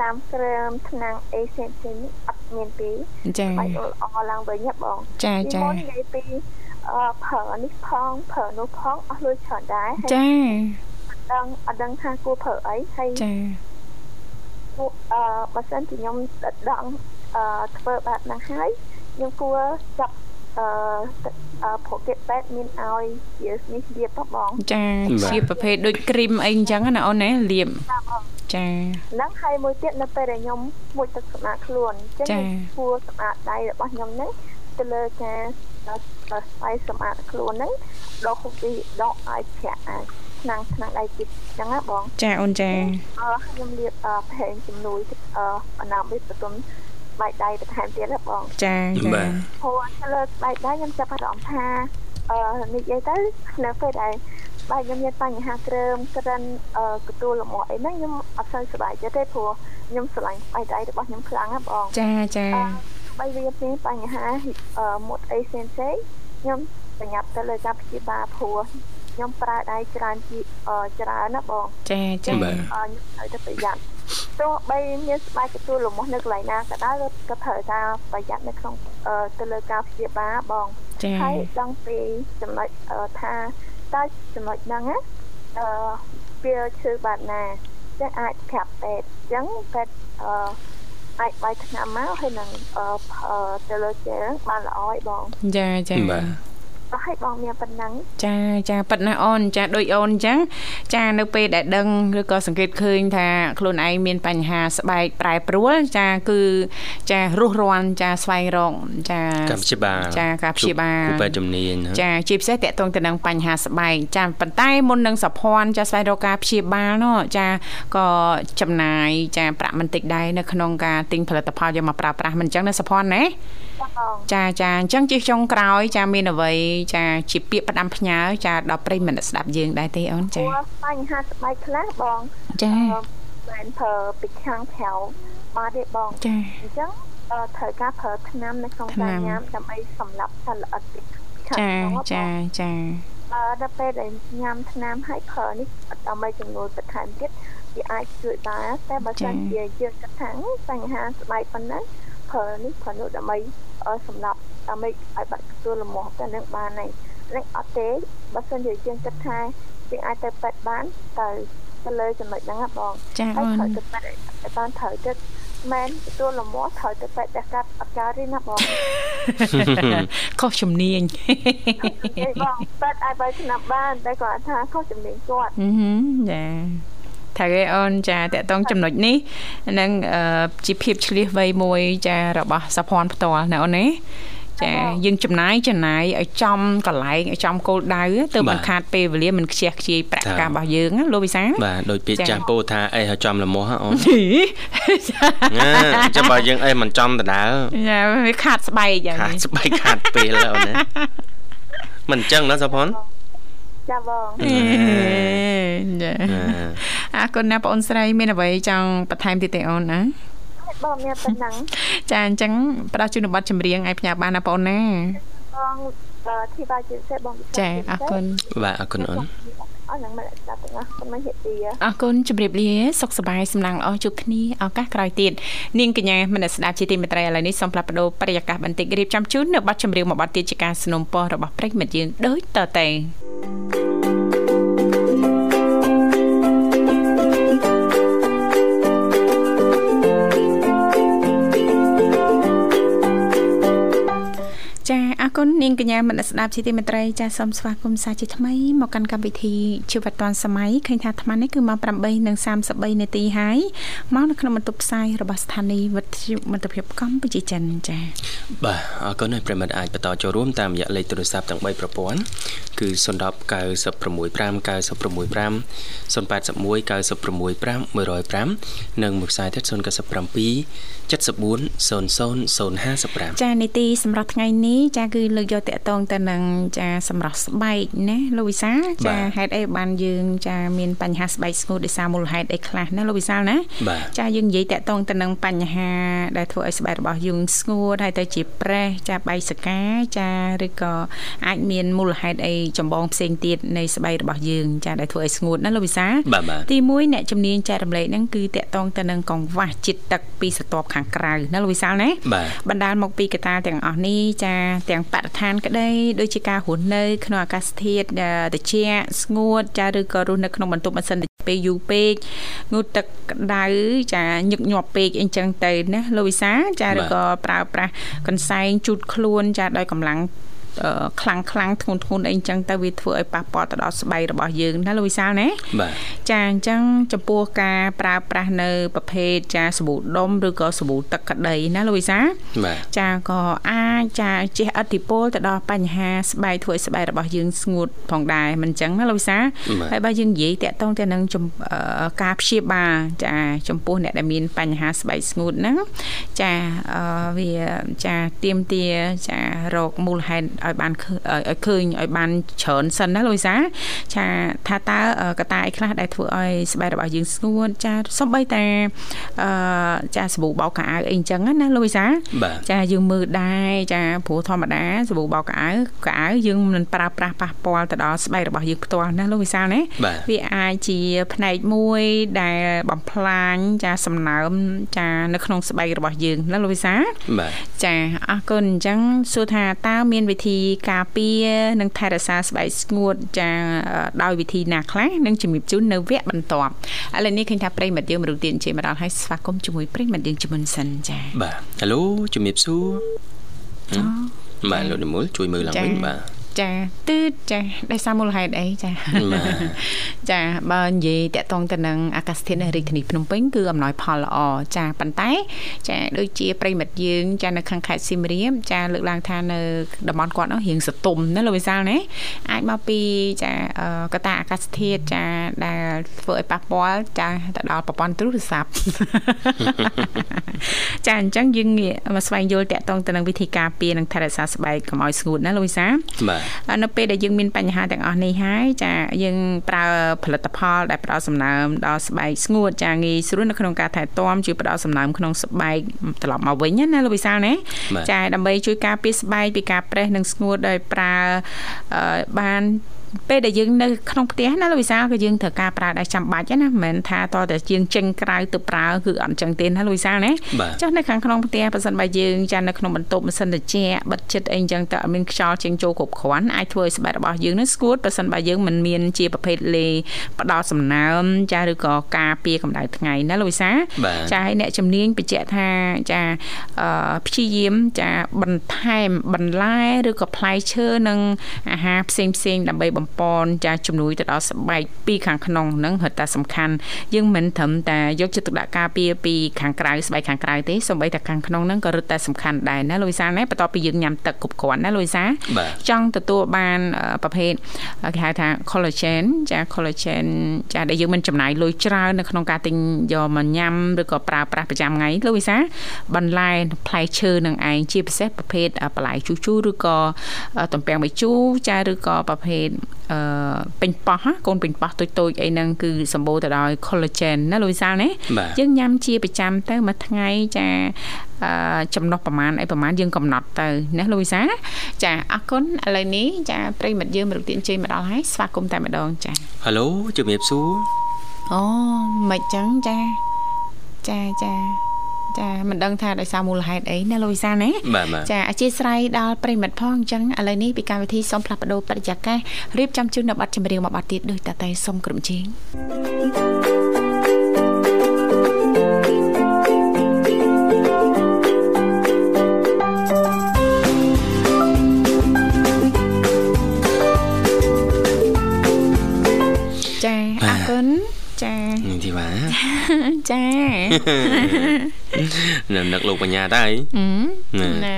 តាមគ្រឿងឆ្នាំងអេសេននេះអត់មានពីចាបាយអល្អឡើងវិញហ៎បងចាចាមុននិយាយពីអឺ ប្រើនេះផងប្រើនោះផងអស់លុយច្រើនដែរចាអត់ដឹងអត់ដឹងថាគួរប្រើអីហើយចាពួកអឺបើសិនជាខ្ញុំដឹងអឺធ្វើបែបហ្នឹងហើយខ្ញុំគួរចាប់អឺប្រកេតពេទ្យមានឲ្យជានេះលាបបងចាជាប្រភេទដូចគ្រីមអីអញ្ចឹងណាអូនណាលាបចាហ្នឹងហើយមួយទៀតនៅពេលដែលខ្ញុំមួយទឹកសម្អាតខ្លួនអញ្ចឹងគួរសម្អាតដៃរបស់ខ្ញុំហ្នឹង ទៅលើការស្បែកសម្អាតខ្លួនហ្នឹងដកពីដកឲ្យប្រាក់អាចឆ្នាំងឆ្នាំងដៃទៀតអញ្ចឹងណាបង ចាអូនចាអឺខ្ញុំលាបផេងជំនួយអឺអនាមវិបន្ទុំស្បែកដៃបន្ថែមទៀតណាបង ចាចាព្រោះលើស្បែកដៃខ្ញុំចាប់អារម្មណ៍ថាអឺនិយាយទៅនៅពេលដែលបែកខ្ញុំមានបញ្ហាគ្រើមក្រិនអឺកទួលលំអអីហ្នឹងខ្ញុំអត់សូវសប្បាយចិត្តទេព្រោះខ្ញុំស្រឡាញ់ស្បែកដៃរបស់ខ្ញុំខ្លាំងណាបងចាចា បីវាមានបញ្ហាមុតអីផ្សេងផ្សេងខ្ញុំប្រញាប់ទៅលើការព្យាបាលព្រោះខ្ញុំប្រើដៃច្រើនជាច្រើនណាបងចាចាខ្ញុំត្រូវតែប្រយ័ត្នទោះបីមានស្បែកទទួលលំនៅកន្លែងណាក៏ដោយក៏ត្រូវតែប្រយ័ត្ននៅក្នុងទៅលើការព្យាបាលបងហើយដឹងពីចំណុចថាតើចំណុចហ្នឹងណាអឺវាឈឺបាត់ណាចឹងអាចប្រាប់ពេទ្យចឹងពេទ្យអឺ អាចបាយឆ្នាំមកហើយនឹងអឺទៅលើជែលបានល្អឲ្យបងចាចាបាទ ក៏ឲ្យបងមានប៉ុណ្ណឹងចាចាប៉ិតណាអូនចាដូចអូនអញ្ចឹងចានៅពេលដែលដឹងឬក៏សង្កេតឃើញថាខ្លួនឯងមានបញ្ហាស្បែកប្រែប្រួលចាគឺចារស់រាន់ចាស្វែងរកចាការព្យាបាលចាការព្យាបាលគ្រូពេទ្យជំនាញចាជាពិសេសតកតងទៅនឹងបញ្ហាស្បែកចាប៉ុន្តែមុននឹងសភ័នចាស្វែងរកការព្យាបាលនោះចាក៏ចំណាយចាប្រាក់មិនតិចដែរនៅក្នុងការទិញផលិតផលយកមកប្រើប្រាស់មិនអញ្ចឹងណាសភ័នណា ចាចាអញ្ចឹងជាចុងក្រោយ ចាមានអ្វីចាជាពាក្យផ្ដាំផ្ញើចាដល់ប្រិយមិត្តស្ដាប់យើងដែរទេអូនចាបញ្ហាស្បែកខ្លះបងចាបានប្រើពីខាងក្រៅបាទទេបងចាអញ្ចឹងត្រូវការប្រើថ្នាំនៅក្នុងការញ៉ាំដើម្បីសម្លាប់សត្វល្អិតពីខាងចាចាចាអឺដល់ពេលដែលញ៉ាំថ្នាំហើយប្រើនេះដើម្បីចំនួនបន្ថែមទៀតវាអាចជួយបានតែបើសិនជាយើងគិតថាបញ្ហាស្បែកប៉ុណ្ណឹងប្រើនេះប្រើនោះដើម្បី សម្រាប់ដើម្បីឲ្យបាត់ទទួលលំមាស់ទៅនឹងបានហើយនឹងអត់ទេបើសិនជាយើងគិតថាយើងអាចទៅពេទ្យបានទៅទៅលើចំណុចហ្នឹងបងចាអូនត្រូវទៅពេទ្យឲ្យបានត្រូវទៅមែនទទួលលំមាស់ត្រូវទៅពេទ្យតែកាត់អត់កើតទេណាបងខុសជំនាញឯបងពេទ្យអាចបើឆ្នាំបានតែគាត់ថាខុសជំនាញគាត់ចា ត្រូវឯអូនចាតកតងចំណុចនេះនឹងជាភាពឆ្លៀសវៃមួយចារបស់សភ័នផ្ទាល់ណាអូនណាចាយើងចំណាយចំណាយឲ្យចំកន្លែងឲ្យចំគោលដៅទៅមិនខាតពេលវេលាមិនខ្ជះខ្ជាយប្រាក់ការរបស់យើងលោកវិសាបាទដូចពាក្យចាស់ពោថាអីឲ្យចំលមោះអូនចាំបើយើងអីមិនចំដដើចាវាខាតស្បែកយ៉ាងខាតស្បែកខាតពេលអូនណាមិនអញ្ចឹងណាសុផុន ចាបងចាអរគុណណាបងអូនស្រី មានអ្វីចង់បន្ថែមទៀតទេអូនណាបងមានប៉ុណ្ណឹងចាអញ្ចឹងផ្ដល់ជូនប័ណ្ណចម្រៀងឲ្យផ្ញើបានណាបងណាបងធីបាជាសេបងចាអរគុណបាទអរគុណអូន អរនឹងមកស្ដាប់ទាំងអស់សូមជម្រាបលាអរគុណជម្រាបលាសុខសប្បាយសំឡងល្អជួបគ្នាឱកាសក្រោយទៀតនាងកញ្ញាមនស្ដាប់ជាទីមេត្រីឥឡូវនេះសូមផ្លាស់ប្ដូរបរិយាកាសបន្តិចរៀបចំជូននៅប័ណ្ណចម្រៀងមួយប័ណ្ណទៀតជាការสนុំពររបស់ប្រិមិត្តយើងដូចតទៅ អរគុណនាងកញ្ញាមនស្ដាប់ជាទីមេត្រីចាសូមស្វាគមន៍សាជាថ្មីមកកាន់កម្មវិធីជីវិតឌွန်សម័យឃើញថាអាត្មានេះគឺម៉ោង8:33នាទីហើយមកនៅក្នុងបន្ទប់ផ្សាយរបស់ស្ថានីយ៍វិទ្យុមិត្តភាពកម្ពុជាចិនចាបាទអរគុណហើយប្រិមិត្តអាចបន្តចូលរួមតាមរយៈលេខទូរស័ព្ទទាំង3ប្រព័ន្ធ គឺ010 965 965 081 965 105និងមួយខ្សែទៀត097 74 00 055ចានីតិសម្រាប់ថ្ងៃនេះចាគឺលើកយកតកតងទៅនឹងចាសម្រាប់ស្បែកណាលោកវិសាចាហេតុអីបានយើងចាមានបញ្ហាស្បែកស្ងួតដោយសារមូលហេតុអីខ្លះណាលោកវិសាណាចាយើងនិយាយតកតងទៅនឹងបញ្ហាដែលធ្វើឲ្យស្បែករបស់យើងស្ងួតហើយទៅជាប្រេះចាបៃសកាចាឬក៏អាចមានមូលហេតុអីចម្បងផ្សេងទៀតនៃស្បែករបស់យើងចាដែលធ្វើឲ្យស្ងួតណាលោកវិសាទី1អ្នកជំនាញចែករំលែកហ្នឹងគឺតកតងទៅនឹងកង្វះជាតិទឹកពីស្រទាប់ខាងក្រៅណាលោកវិសាលណាបណ្ដាលមកពីកត្តាទាំងអស់នេះចាទាំងបរិស្ថានក្តីដូចជាការរស់នៅក្នុងអាកាសធាតុត្រជាក់ស្ងួតចាឬក៏រស់នៅក្នុងបន្ទប់ម៉ាស៊ីនពេលយូរពេកងូតទឹកក្តៅចាញឹកញាប់ពេកអីចឹងទៅណាលោកវិសាចាឬក៏ប្រើប្រាស់កន្សែងជូតខ្លួនចាដោយកម្លាំង ខ្លាំងខ្លាំងធ្ងន់ធ្ងរអីចឹងទៅវាធ្វើឲ្យប៉ះពាល់ទៅដល់ស្បែករបស់យើងណាលោកវិសាលណាបាទចាអញ្ចឹងចំពោះការប្រើប្រាស់នៅប្រភេទចាសាប៊ូដុំឬក៏សាប៊ូទឹកក្តីណាលោកវិសាលបាទចាក៏អាចចាជះឥទ្ធិពលទៅដល់បញ្ហាស្បែកធ្វើឲ្យស្បែករបស់យើងស្ងួតផងដែរមិនអញ្ចឹងណាលោកវិសាលហើយបើយើងនិយាយតាក់ទងទៅនឹងការព្យាបាលចាចំពោះអ្នកដែលមានបញ្ហាស្បែកស្ងួតហ្នឹងចាវាចាទៀមទាចារោគមូលហេតុឲ្យបានឲ្យឃើញឲ្យបានច្រើនសិនណាលូយសាចាថាតើកតាអីខ្លះដែលធ្វើឲ្យស្បែករបស់យើងស្ងួតចាសំបីតាអឺចាសាប៊ូបោកកៅអៅអីអញ្ចឹងណាលូយសាចាយើងមើលដែរចាព្រោះធម្មតាសាប៊ូបោកកៅអៅកៅអៅយើងមិនប្រើប្រាស់ប៉ះពាល់ទៅដល់ស្បែករបស់យើងផ្ទាល់ណាលោកវិសាលណាវាអាចជាផ្នែកមួយដែលបំផ្លាញចាសំណើមចានៅក្នុងស្បែករបស់យើងណាលោកវិសាលចាអរគុណអញ្ចឹងសួរថាតើមានវិធីការពារនិងថែរក្សាស្បែកស្ងួតចាដោយវិធីណាខ្លះនឹងជំរាបជូននៅវគ្គបន្ទាប់ឥឡូវនេះឃើញថាប្រិមិត្តយើងមរុទានជាមកដល់ហើយស្វាគមន៍ជាមួយប្រិមិត្តយើងជំនុនសិនចាបាទហៅជំរាបសួរបាទលោកនិមលជួយមើលឡើងវិញបាទ ចាទឺចាដោយសារមូលហេតុអីចាចាបើនិយាយតកតងទៅនឹងអាកាសធាតុនៅរាជធានីភ្នំពេញគឺអំណោយផលល្អចាប៉ុន្តែចាដូចជាប្រិមិត្តយើងចានៅខាងខេត្តសៀមរាបចាលើកឡើងថានៅតំបន់គាត់នោះរៀងសតុំណាលោកវិសាលណាអាចមកពីចាកតាអាកាសធាតុចាដែលធ្វើឲ្យប៉ះពាល់ចាទៅដល់ប្រព័ន្ធទូរស័ព្ទចាអញ្ចឹងយើងងាកមកស្វែងយល់តកតងទៅនឹងវិធីការពារនិងថែរក្សាស្បែកកុំឲ្យស្ងួតណាលោកវិសាបាទនៅពេលដែលយើងមានបញ្ហាទាំងអស់នេះហើយចាយើងប្រើផលិតផលដែលផ្ដល់សំណើមដល់ស្បែកស្ងួតចាងាយស្រួលនៅក្នុងការថែទាំជួយផ្ដល់សំណើមក្នុងស្បែកត្រឡប់មកវិញណាលោកវិសាលណាចាដើម្បីជួយការពារស្បែកពីការប្រេះនិងស្ងួតដោយប្រើបាន ពេលដែលយើងនៅក្នុងផ្ទះណាលោកវិសាលក៏យើងត្រូវការប្រើដែរចាំបាច់ណាមិនមែនថាតតែយើងចេញក្រៅទៅប្រើគឺអត់ចឹងទេណាលោកវិសាលណាចុះនៅខាងក្នុងផ្ទះប៉ះសិនបើយើងចានៅក្នុងបន្ទប់ម៉ាស៊ីនត្រជាក់បិទជិតអីចឹងតើអត់មានខ្យល់ចេញចូលគ្រប់គ្រាន់អាចធ្វើឲ្យស្បែករបស់យើងនឹងស្ងួតប៉ះសិនបើយើងមិនមានជាប្រភេទលេផ្ដោតសំណើមចាឬក៏ការពារកម្ដៅថ្ងៃណាលោកវិសាចាឲ្យអ្នកជំនាញបញ្ជាក់ថាចាព្យាយាមចាបន្ថែមបន្លែឬក៏ផ្លែឈើនិងអាហារផ្សេងផ្សេងដើម្បីបំពន់ចាជំនួយទៅដល់ស្បែកពីខាងក្នុងហ្នឹងហិតតែសំខាន់យើងមិនត្រឹមតែយកចិត្តទុកដាក់ការពារពីខាងក្រៅស្បែកខាងក្រៅទេសូម្បីតែខាងក្នុងហ្នឹងក៏រឹតតែសំខាន់ដែរណាលូយសាណាបន្ទាប់ពីយើងញ៉ាំទឹកគ្រប់គ្រាន់ណាលូយសាចង់ទទួលបានប្រភេទគេហៅថា collagen ចា collagen ចាដែលយើងមិនចំណាយលុយច្រើននៅក្នុងការទិញយកមកញ៉ាំឬក៏ប្រើប្រាស់ប្រចាំថ្ងៃលូយសាបន្លែផ្លែឈើនឹងឯងជាពិសេសប្រភេទបន្លែជូរជូរឬក៏ទំពាំងបាយជូរចាឬក៏ប្រភេទអឺពេញប៉ោះកូនពេញប៉ោះតូចតូចអីហ្នឹងគឺសម្បូរទៅដោយ collagen ណាលូយសាលណាយើងញ៉ាំជាប្រចាំទៅមួយថ្ងៃចាអឺចំណុះប្រមាណអីប្រមាណយើងកំណត់ទៅណាលូយសាចាអរគុណឥឡូវនេះចាប្រិមិត្តយើងមរុកទានជ័យមកដល់ហើយស្វាគមន៍តែម្ដងចាហៅឡូជំរាបសួរអូមិនចឹងចាចាចា ចាមិនដឹងថាដោយសារមូលហេតុអីណាលោកវិសាណាចាអធិស្ឋានដល់ប្រិមិត្តផងអញ្ចឹងឥឡូវនេះពីកម្មវិធីសូមផ្លាស់ប្ដូរបរិយាកាសរៀបចំជូននៅប័ណ្ណចម្រៀងមួយប័ណ្ណទៀតដូចតតែសូមក្រុមជេងចាអរគុណចានេះធីវ៉ា ចានឹកនឹកលោកបញ្ញាតើណា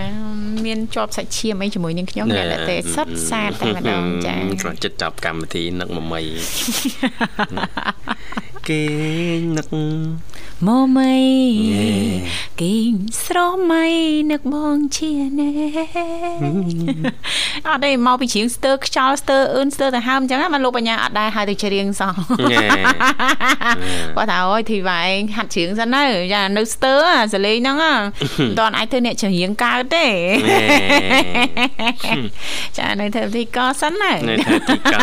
មានជាប់សាច់ឈាមអីជាមួយនឹងខ្ញុំអ្នកតែសុតសាតតែម្ដងចាគ្រាន់ចិត្តចាប់កម្មវិធីនឹកមមីគេនឹក មកមៃគីងស្រមៃនឹកបងជាណែអត់ទេមកពីជ្រៀងស្ទើខ្យល់ស្ទើអឿនស្ទើតែហើមអញ្ចឹងមកលោកបញ្ញាអត់ដែរហើយទៅច្រៀងសោះគាត់ថាអូយធីវ៉ាឯងហាត់ច្រៀងសិនទៅចានៅស្ទើសលេងហ្នឹងមិនតាន់អាចធ្វើអ្នកច្រៀងកើតទេចានៅធ្វើទីកសិនណានៅធ្វើទីក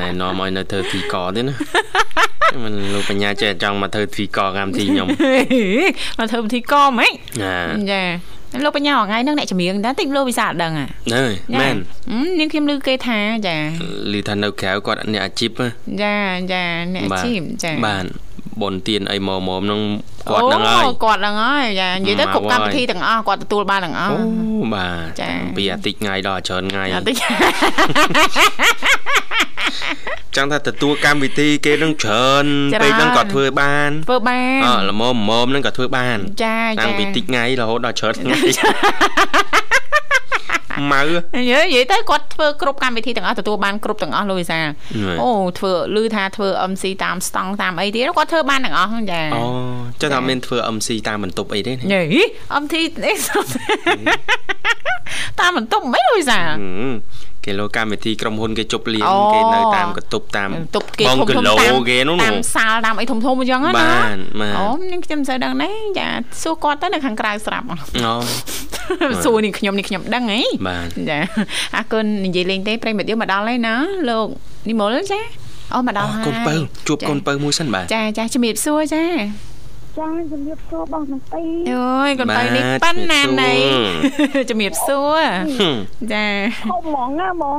ណែនាំឲ្យនៅធ្វើទីកទៀតណាមិនលោកបញ្ញាចេះចង់មកធ្វើទីកកម្មវិធីខ្ញុំមកធ្វើពិធីកហ្មងចាលោកបញ្ញាថ្ងៃហ្នឹងអ្នកចម្រៀងដែរតិចលោកវិសាលដឹងហ៎មែននាងខ្ញុំឮគេថាចាឮថានៅក្រៅគាត់អ្នកអាជីពចាចាអ្នកអាជីពចាបាទ បនទៀនអីមកមកហ្នឹងគាត់ហ្នឹងហើយគាត់ហ្នឹងហើយចានិយាយទៅគ្រប់កម្មវិធីទាំងអស់គាត់ទទួលបានទាំងអស់អូបាទពីអាទិត្យថ្ងៃដល់ច្រើនថ្ងៃអាទិត្យចង់ថាទទួលកម្មវិធីគេនឹងច្រើនពេលហ្នឹងក៏ធ្វើបានធ្វើបានអល្មមមុំហ្នឹងក៏ធ្វើបាន ចាតាំងពីតិចថ្ងៃរហូតដល់ច្រើនថ្ងៃ ម៉ៅនិយាយទៅគាត់ធ្វើគ្រប់កម្មវិធីទាំងអស់ទទួលបានគ្រប់ទាំងអស់លោកវិសាអូធ្វើឮថាធ្វើ MC តាមស្តង់តាមអីទៀតគាត់ធ្វើបានទាំងអស់ចាអូចឹងថាមានធ្វើ MC តាមបន្ទប់អីទេយី MT តាមបន្ទប់មិនលោកវិសា គេលោកម្មវិធីក្រុមហ៊ុនគេជប់លៀងគេនៅតាមកតុបតាមតុបគេបងគីឡូគេនោះតាមសាលតាមអីធំធំអញ្ចឹងណាបានអូនាងខ្ញុំមិនសូវដឹងទេចាសួរគាត់ទៅនៅខាងក្រៅស្រាប់អូសួរនេះខ្ញុំនេះខ្ញុំដឹងហីចាអរគុណនិយាយលេងទេប្រិមិត្តយើងមកដល់ហើយណាលោកនិមលចាអូមកដល់ហើយកូនពៅជួបកូនពៅមួយសិនបាទចាចាជំរាបសួរចា ចាជំរាបសួរបងទាំងពីរអូយកូនបៃនេះប៉ាន់ណាណៃជំរាបសួរចាហូបហ្មងណាហ្មង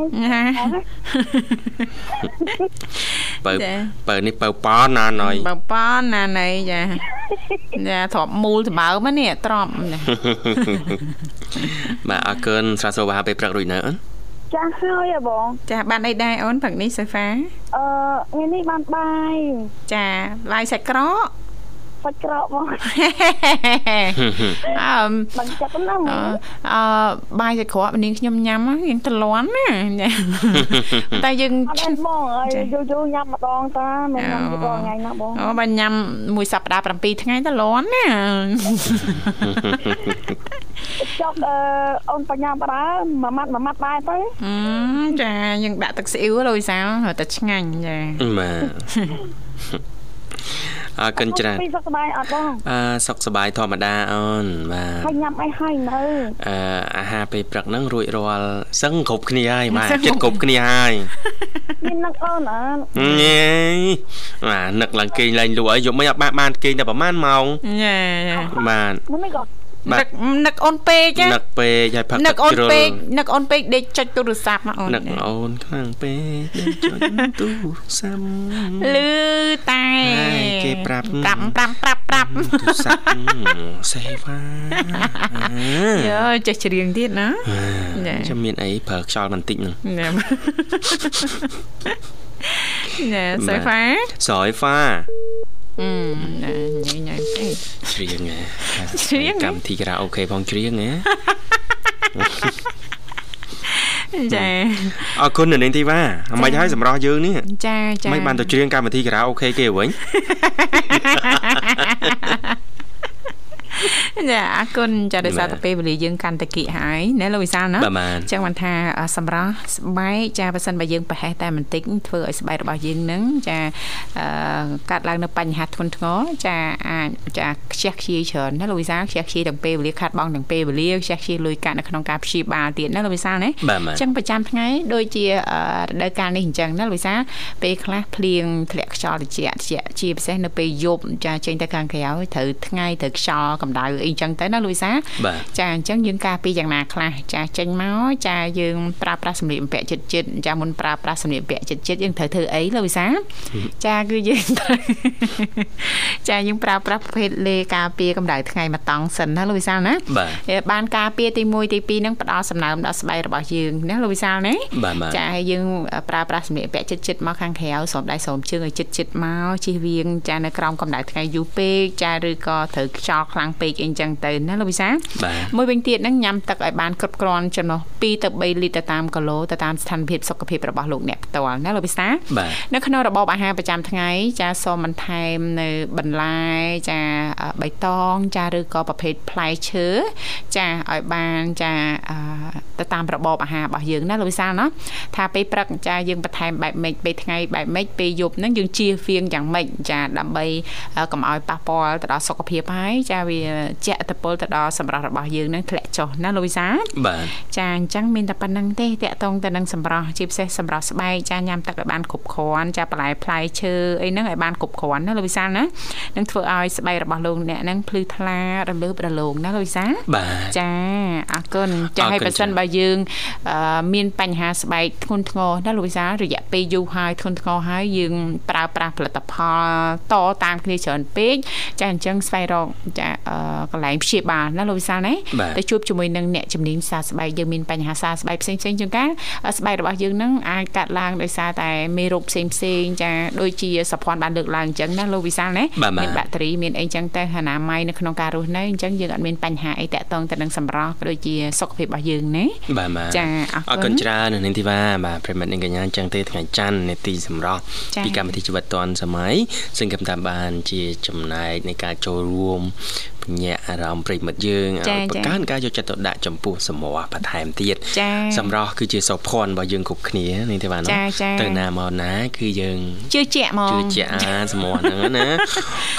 បើបើនេះបើប៉នណាណៃបើប៉នណាណៃចាចាទ្របមូលសម្បើមនេះទ្របបាទអរគុណស្រាសួរបាពេលព្រឹករួចនៅអឺចាស់ហើយហ៎បងចាបានអីដែរអូនព្រឹកនេះសូហ្វាអឺថ្ងៃនេះបានបាយចាបាយសាច់ក្រក សាច់ក្រកបងអឺបានចិត្តណាអឺអឺបាយសាច់ក្រកនាងខ្ញុំញ៉ាំហ្នឹងយើងតលន់ណាចាតែយើងអត់អីបងអើយយូរយូរញ៉ាំម្ដងតាមិនញ៉ាំពីបងថ្ងៃណាបងអូបើញ៉ាំមួយសប្តាហ៍7ថ្ងៃតលន់ណាចុកអឺអូនបញ្ញាបដើមួយម៉ាត់មួយម៉ាត់ដែរទៅអឺចាយើងដាក់ទឹកស៊ីអ៊ូលុយសាលរត់តែឆ្ងាញ់ចាបាទ អរគុណច្រើនពីសុខសប្បាយអត់បងអឺសុខសប្បាយធម្មតាអូនបាទហើយញ៉ាំអីហើយនៅអឺអាហារពេលព្រឹកហ្នឹងរួចរាល់សឹងគ្រប់គ្នាហើយបាទចិត្តគ្រប់គ្នាហើយមាននឹកអូនអើញ៉េបាទនឹកឡើងគេងឡើងលក់អីយប់មិញអត់បានបានគេងតែប្រហែលម៉ោងចាបាទមិនមិនក៏ នឹកនឹកអូនពេកចានឹកពេកហើយផឹកនឹទឹកកអូនជ្រុលពេកនឹកអូនពេកដេកចុចទូរស័ព្ទមកអូននឹកអូនខ្លាំងពេកដែលចុចទូរស័ព្ទលឺតែហើយគេប្រាប់ប្រាប់ប្រាប់ប្រាប់ប្រាប់ទូរស័ព្ទសេវ៉ាយើចេះច្រៀងទៀតណាចាចាំមានអីប្រើខ្យល់បន្តិចហ្នឹងណែណែសូហ្វាស្រ័យហ្វាអឺ ណែញ៉ៃញ៉ៃពេកច្រៀងហ៎ច្រៀងហ៎កម្មវិធីការ៉ាអូខេផងច្រៀងហ៎ចាអរគុណនៅនាងធីវ៉ាអ្មិនហើយសម្រាប់យើងនេះចាចាមិនបានទៅច្រៀងកម្មវិធីការ៉ាអូខេគេវិញ ចាអរគុណចាដោយសារតែពេលវេលាយើងកាន់តែគៀកហើយណែលោកវិសាលណាបាទបានចឹងបានថាអ่าសម្រាប់ស្បែកចាបើសិនបើយើងប្រហែសតែបន្តិចធ្វើឲ្យស្បែករបស់យើងនឹងចាអឺកាត់ឡើងនៅបញ្ហាធ្ងន់ធ្ងរចាអាចចាខ្ជះខ្ជាយច្រើនណាលោកវិសាលខ្ជះខ្ជាយទាំងពេលវេលាខាត់បងទាំងពេលវេលាខ្ជះខ្ជាយលុយកាក់នៅក្នុងការព្យាបាលទៀតណាលោកវិសាលណាបាទបាទចឹងប្រចាំថ្ងៃដូចជាអឺរដូវកាលនេះអញ្ចឹងណាលោកវិសាលពេលខ្លះភ្លៀងធ្លាក់ខ្យល់ត្រជាក់ត្រជាក់ជាពិសេសនៅពេលយប់ចាចេញទៅខាងក្រៅត្រូវថ្ងៃត្រូវខ្យល់កម្ដៅអីអញ្ចឹងទៅណាលោកវិសាលបាទចាអញ្ចឹងយើងការពីយ៉ាងណាខ្លះចាចេញមកចាយើងប្រើប្រាស់សម្លៀកបំពាក់ចិត្តចិត្តចាមុនប្រើប្រាស់សម្លៀកបំពាក់ចិត្តចិត្តយើងត្រូវធ្វើអីលោកវិសាចាគឺយើងត្រូវចាយើងប្រើប្រាស់ប្រភេទលេការពារកម្ដៅថ្ងៃមកតង់សិនណាលោកវិសាលណាបាទហើយបានការពារទី1ទី2ហ្នឹងផ្ដល់សំណើមដល់ស្បែករបស់យើងណាលោកវិសាលណាបាទបាទចាហើយយើងប្រើប្រាស់សម្លៀកបំពាក់ចិត្តចិត្តមកខាងក្រៅសូមដៃសូមជើងឲ្យចិត្តចិត្តមកជិះវៀងចានៅក្រោមកម្ដៅថ្ងៃយូរពេកចាឬក៏ត្រូវខ្យល់ខ្លាំងពេកអីចឹងទៅណាលោកវិសាលបាទមួយវិញទៀតហ្នឹងញ៉ាំទឹកឲ្យបានគ្រប់គ្រាន់ចំណុះ2ទៅ3លីត្រទៅតាមគីឡូទៅតាមស្ថានភាពសុខភាពរបស់លោកអ្នកផ្ទាល់ណាលោកវិសាបាទនៅក្នុងរបបអាហារប្រចាំថ្ងៃចាសូមបន្ថែមនៅបន្លែចាបៃតងចាឬក៏ប្រភេទផ្លែឈើចាឲ្យបានចាអឺទៅតាមរបបអាហាររបស់យើងណាលោកវិសាលណាថាពេលព្រឹកចាយើងបន្ថែមបែបម៉េចពេលថ្ងៃបែបម៉េចពេលយប់ហ្នឹងយើងជៀសវាងយ៉ាងម៉េចចាដើម្បីអឺកុំឲ្យប៉ះពាល់ទៅដល់សុខភាពហើយចាវាជះឥទ្ធិពលទៅដល់សម្រស់របស់យើងហ្នឹងធ្លាក់ចុះណាលោកវិសាលបាទចាអញ្ចឹងមានតែប៉ុណ្្នឹងទេតកតងទៅនឹងសម្រស់ជាពិសេសសម្រស់ស្បែកចាញ៉ាំទឹកឲ្យបានគ្រប់គ្រាន់ចាបន្លែផ្លែឈើអីហ្នឹងឲ្យបានគ្រប់គ្រាន់ណាលោកវិសាលណានឹងធ្វើឲ្យស្បែករបស់លោកអ្នកហ្នឹងភ្លឺថ្លារលើបរលោងណាលោកវិសាលបាទចាអរគុណចាអរគុណឲ្យបើសិនច្រើនបើយើងអឺមានបញ្ហាស្បែកធ្ងន់ធ្ងរណាលោកវិសាលរយៈពេលយូរហើយធ្ងន់ធ្ងរហើយយើងប្រើប្រាស់ផលិតផលតតាមគ្នាច្រើនពេកចាអញ្ចឹងស្វែងរកចាអឺកន្លែងព្យាបាលណាលោកវិសាលណា បាទ ទៅជួបជាមួយនឹងអ្នកជំនាញសាស្បែកយើងមានបញ្ហាសាស្បែកផ្សេងៗជាងការស្បែករបស់យើងហ្នឹងអាចកាត់ឡើងដោយសារតែមេរោគផ្សេងផ្សេងៗចាដូចជាសភ័នបានលើកឡើងអញ្ចឹងណាលោកវិសាលណា បាទបាទ មានបាក់តេរីមានអីអញ្ចឹងទៅអនាម័យនៅក្នុងការរស់នៅអញ្ចឹងយើងអត់មានបញ្ហាអីតាក់ទងទៅនឹងសម្រស់ក៏ដូចជាសុខភាពរបស់យើងណា បាទបាទ ចាអរគុណ អរគុណច្រើននៅនាងធីវ៉ាបាទប្រិមិត្តនាងកញ្ញាអញ្ចឹងទេថ្ងៃច័ន្ទនេតិសម្រាប់ ចា៎ ពីកម្មវិធីជីវិតឌွန်សម័យซึ่งកំតាមបានជាចំណែកនៃការចូលរួម បញ្ញាអារម្មណ៍ប្រិមិត្តយើងចា៎ឲ្យចា៎បង្កើនការយកចិត្តទុកដាក់ចំពោះសម្រស់បន្ថែមទៀតចាសម្រស់គឺជាសោភ័ណ្ឌរបស់យើងគ្រប់គ្នានាងធីវ៉ាចា៎ណាចា៎ទៅណាមកណា គឺយើងជឿជាក់ហ្មងជឿជាក់អាសម្រស់ហ្នឹងណា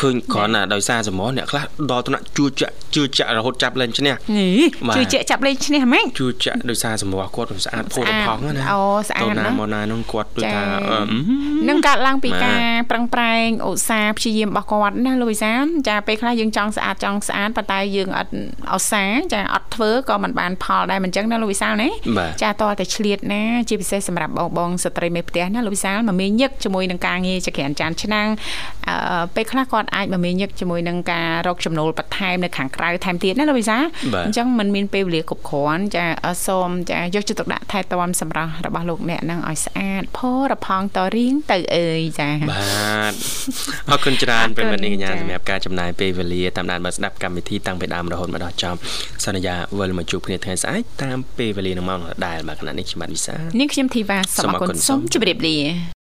ឃើញគ្រាន់តែដោយសារសម្រស់អ្នកខ្លះដល់ថ្នាក់ជឿជាក់ជឿជាក់រហូតចាប់លេងឈ្នះនេះបាទជឿជាក់ចាប់លេងឈ្នះហ្មងជឿជាក់ដោយសារសម្រស់គាត់ស្អាតផូរផង់ណាអូស្អាតទៅណាណាស់មកណានោះគាត់ដូចចា៎ថាអឺនឹងកើតឡើងពីបាទការប្រឹងប្រែងឧស្សាហ៍ព្យាយាមរបស់គាត់ណាលោកវិសាលចាពេលខ្លះយើងចង់ស្អាតចង់ង់ស្អាតប៉ុន្តែយើងអត់អសាចាអត់ធ្វើក៏មិនបានផលដែរមិនចឹងណាលោកវិសាលណាចាតើតែឆ្លៀតណាជាពិសេសសម្រាប់បងបងស្ត្រីមេផ្ទះណាលោកវិសាលមមាញឹកជាមួយនឹងការងារចក្រានចានឆ្នាំងអឺពេលខ្លះគាត់អាចមមាញឹកជាមួយនឹងការរកចំណូលបន្ថែមនៅខាងក្រៅថែមទៀតណាលោកវិសាលអញ្ចឹងมันមានពេលវេលាគ្រប់គ្រាន់ចាសូមចាយកចិត្តទុកដាក់ថែទាំសម្រាប់របស់លោកអ្នកនឹងឲ្យស្អាតផរផង់តរៀងទៅអើយចាបាទអរគុណច្រើនប្រិមត្តនាងកញ្ញាសម្រាប់ការចំណាយពេលវេលាតាមដានមកស្ដាប់កម្មវិធីតាំងពីដើមរហូតមកដល់ចប់សន្យាវិលមកជួបគ្នាថ្ងៃស្អែកតាមពេលវេលានឹងម៉ោងដដែលបាទខណៈនេះខ្ញុំបាទវិសានាងខ្ញុំធីវ៉ាសូមអរគុណសូមជម្រាបលា